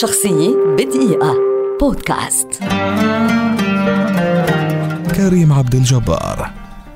شخصية بدقيقة. بودكاست. كريم عبد الجبار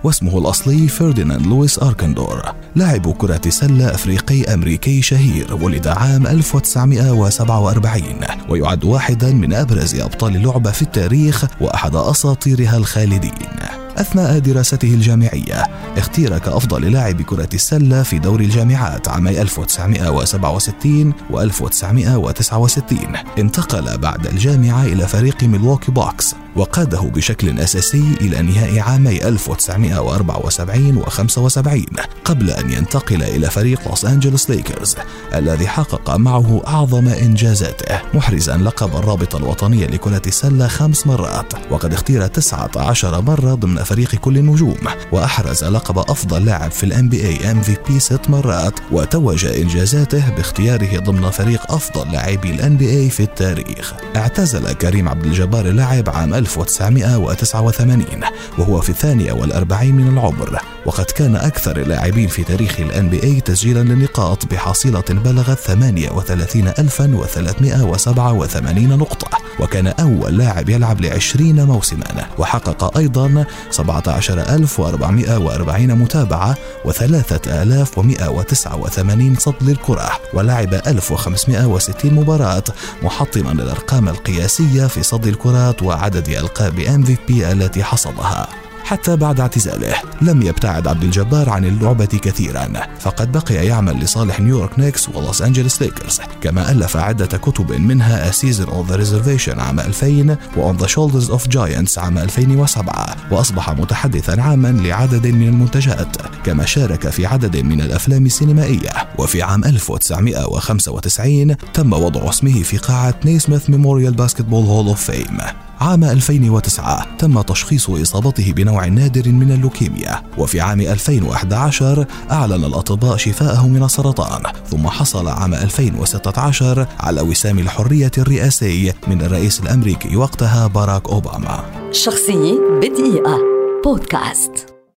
واسمه الأصلي فرديناند لويس أركندور لاعب كرة سلة أفريقي أمريكي شهير ولد عام 1947 ويعد واحدا من أبرز أبطال اللعبة في التاريخ وأحد أساطيرها الخالدين. أثناء دراسته الجامعية. اختير كأفضل لاعب كرة السلة في دور الجامعات عامي 1967 و 1969 انتقل بعد الجامعة إلى فريق ميلواكي باكس. وقاده بشكل أساسي إلى نهائي عامي 1974 و 75 قبل أن ينتقل إلى فريق لوس أنجلوس ليكرز الذي حقق معه أعظم إنجازاته محرزا لقب الرابطة الوطنية لكرة السلة خمس مرات وقد اختير 19 مرة ضمن فريق كل النجوم وأحرز لقب أفضل لاعب في ال NBA MVP ست مرات وتوج إنجازاته باختياره ضمن فريق أفضل لاعبي ال NBA في التاريخ. اعتزل كريم عبد الجبار اللعب عام 1989 وهو في الثانية والأربعين من العمر. وقد كان أكثر اللاعبين في تاريخ بي إي تسجيلا للنقاط بحصيلة بلغت 38387 نقطة. وكان أول لاعب يلعب لعشرين موسما. وحقق أيضا 17440 متابعة و3189 صد للكرة. ولعب 1560 مباراة محطما الأرقام القياسية في صد الكرات وعدد ألقاب MVP التي حصدها. حتى بعد اعتزاله. لم يبتعد عبد الجبار عن اللعبة كثيرا. فقد بقي يعمل لصالح نيويورك نيكس ولوس أنجلوس ليكرز. كما ألف عدة كتب منها A Season on the Reservation عام 2000 و On the Shoulders of Giants عام 2007 وأصبح متحدثا عاما لعدد من المنتجات كما شارك في عدد من الأفلام السينمائية. وفي عام 1995 تم وضع اسمه في قاعة Naismith Memorial Basketball Hall of Fame عام 2009 تم تشخيص إصابته بنوع نادر من اللوكيميا وفي عام 2011 أعلن الأطباء شفاءه من السرطان ثم حصل عام 2016 على وسام الحرية الرئاسي من الرئيس الأمريكي وقتها باراك أوباما. شخصية بدقيقة. بودكاست.